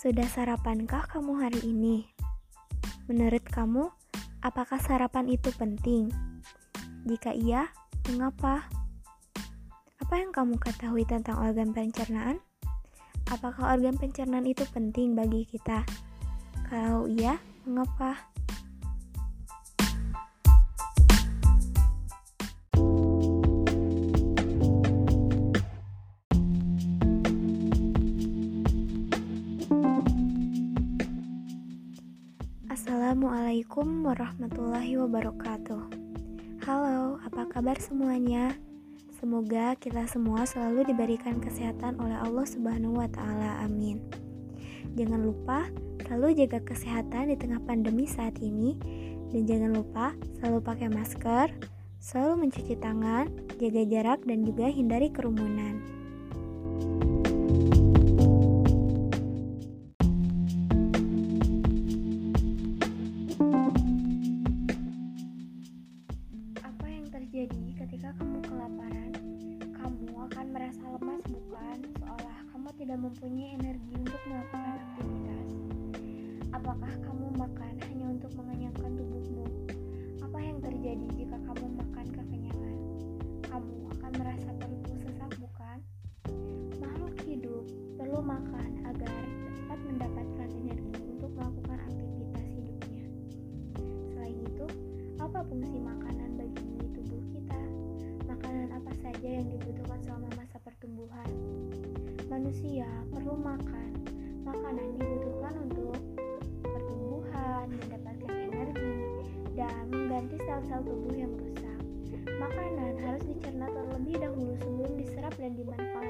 Sudah sarapankah kamu hari ini? Menurut kamu, apakah sarapan itu penting? Jika iya, mengapa? Apa yang kamu ketahui tentang organ pencernaan? Apakah organ pencernaan itu penting bagi kita? Kalau iya, mengapa? Assalamualaikum warahmatullahi wabarakatuh. Halo, apa kabar semuanya? Semoga kita semua selalu diberikan kesehatan oleh Allah Subhanahu wa taala. Amin. Jangan lupa selalu jaga kesehatan di tengah pandemi saat ini dan jangan lupa selalu pakai masker, selalu mencuci tangan, jaga jarak dan juga hindari kerumunan. Jadi, tidak mempunyai energi untuk melakukan aktivitas. Apakah kamu makan hanya untuk mengenyangkan tubuhmu? Apa yang terjadi jika kamu makan kekenyangan? Kamu akan merasa perutmu sesak, bukan? Makhluk hidup perlu makan Manusia perlu makan. Makanan dibutuhkan untuk pertumbuhan, mendapatkan energi, dan mengganti sel-sel tubuh yang rusak. Makanan harus dicerna terlebih dahulu sebelum diserap dan dimanfaatkan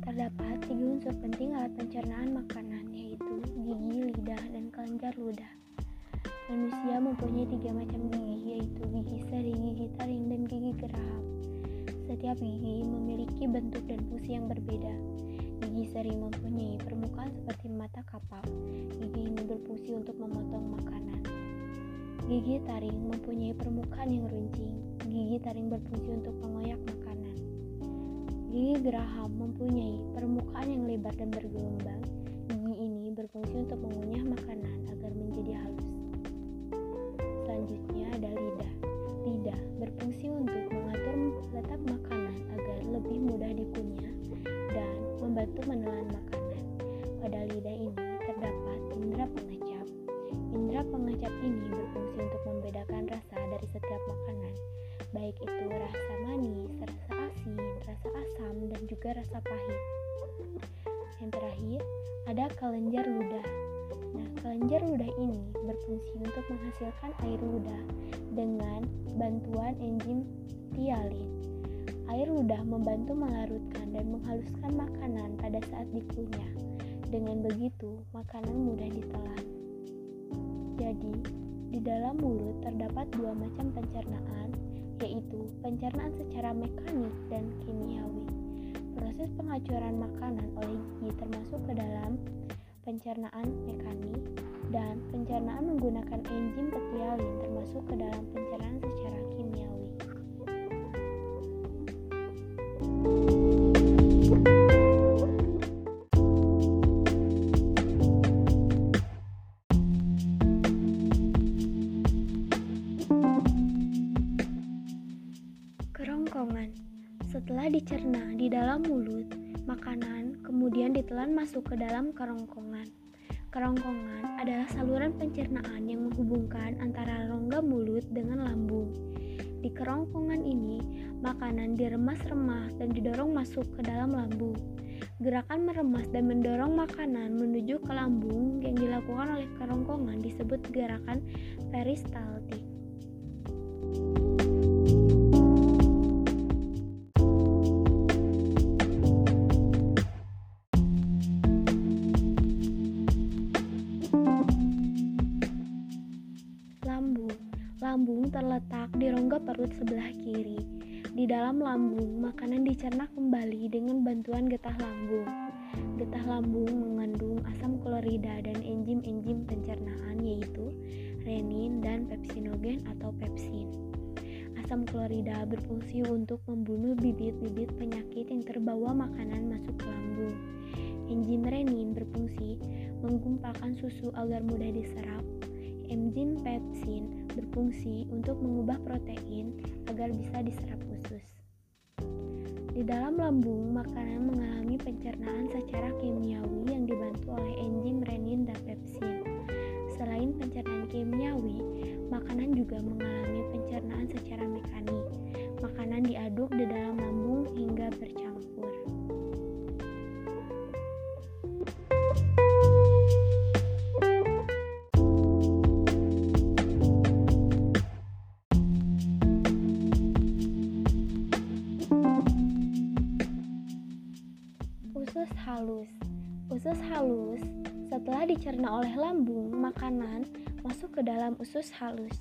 terdapat tiga unsur penting alat pencernaan makanan, yaitu gigi, lidah, dan kelenjar ludah. Manusia mempunyai tiga macam gigi, yaitu gigi seri, gigi taring, dan gigi geraham. Setiap gigi memiliki bentuk dan fungsi yang berbeda. Gigi seri mempunyai permukaan seperti mata kapal. Gigi ini berfungsi untuk memotong makanan. Gigi taring mempunyai permukaan yang runcing. Gigi taring berfungsi untuk mengoyak makanan. Gigi geraham mempunyai permukaan yang lebar dan bergelombang. Gigi ini berfungsi untuk mengunyah makanan agar menjadi halus. Selanjutnya ada lidah. Lidah berfungsi untuk letak makanan agar lebih mudah dikunyah dan membantu menelan makanan. Pada lidah ini terdapat indera pengecap. Indera pengecap ini berfungsi untuk membedakan rasa dari setiap makanan, baik itu rasa juga rasa pahit. Yang terakhir, ada kelenjar ludah. Nah, kelenjar ludah ini berfungsi untuk menghasilkan air ludah dengan bantuan enzim tialin. Air ludah membantu melarutkan dan menghaluskan makanan pada saat dikunyah. Dengan begitu, makanan mudah ditelan. Jadi, di dalam mulut terdapat dua macam pencernaan, yaitu pencernaan secara mekanik dan. Proses penghancuran makanan oleh gigi termasuk ke dalam pencernaan mekanik dan pencernaan menggunakan enzim petialin termasuk ke dalam pencernaan secara kemudian ditelan masuk ke dalam kerongkongan. Kerongkongan adalah saluran pencernaan yang menghubungkan antara rongga mulut dengan lambung. Di kerongkongan ini, makanan diremas-remas dan didorong masuk ke dalam lambung. Gerakan meremas dan mendorong makanan menuju ke lambung yang dilakukan oleh kerongkongan disebut gerakan peristaltik. Rongga perut sebelah kiri. Di dalam lambung, makanan dicerna kembali dengan bantuan getah lambung. Getah lambung mengandung asam klorida dan enzim-enzim pencernaan yaitu renin dan pepsinogen atau pepsin. Asam klorida berfungsi untuk membunuh bibit-bibit penyakit yang terbawa makanan masuk ke lambung. Enzim renin berfungsi menggumpalkan susu agar mudah diserap. Enzim pepsin berfungsi untuk mengubah protein agar bisa diserap usus. Di dalam lambung, makanan mengalami pencernaan secara kimiawi yang dibantu oleh enzim renin dan pepsin. Selain pencernaan kimiawi, makanan juga mengalami pencernaan secara mekanik. Makanan diaduk di dalam lambung hingga bercampur. Halus. Usus halus setelah dicerna oleh lambung, makanan masuk ke dalam usus halus.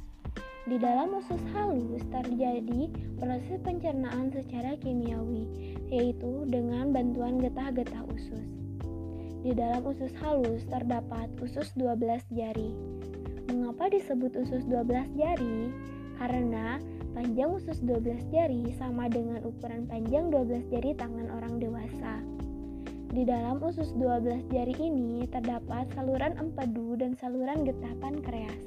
Di dalam usus halus terjadi proses pencernaan secara kimiawi, yaitu dengan bantuan getah-getah usus. Di dalam usus halus terdapat usus 12 jari. Mengapa disebut usus 12 jari? Karena panjang usus 12 jari sama dengan ukuran panjang 12 jari tangan orang dewasa. Di dalam usus 12 jari ini terdapat saluran empedu dan saluran getah pankreas.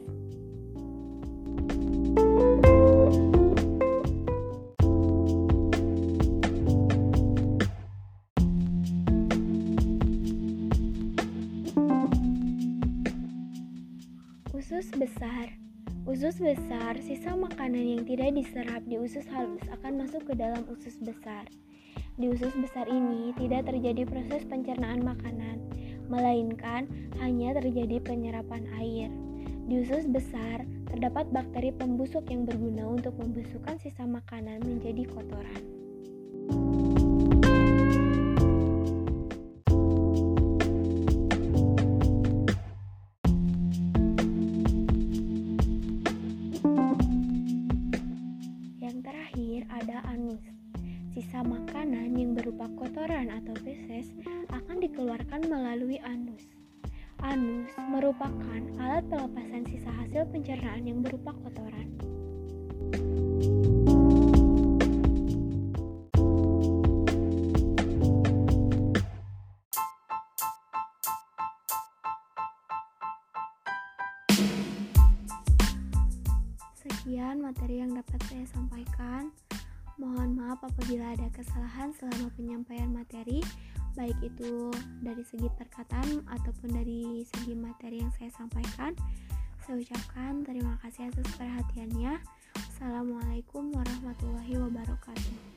Usus besar Usus besar, sisa makanan yang tidak diserap di usus halus akan masuk ke dalam usus besar. Di usus besar ini tidak terjadi proses pencernaan makanan, melainkan hanya terjadi penyerapan air. Di usus besar terdapat bakteri pembusuk yang berguna untuk membusukkan sisa makanan menjadi kotoran. Makanan yang berupa kotoran atau feses akan dikeluarkan melalui anus. Anus merupakan alat pelepasan sisa hasil pencernaan yang berupa kotoran. Sekian materi yang dapat saya sampaikan. Mohon maaf apabila ada kesalahan selama penyampaian materi, baik itu dari segi perkataan ataupun dari segi materi yang saya sampaikan. Saya ucapkan terima kasih atas perhatiannya. Assalamualaikum warahmatullahi wabarakatuh.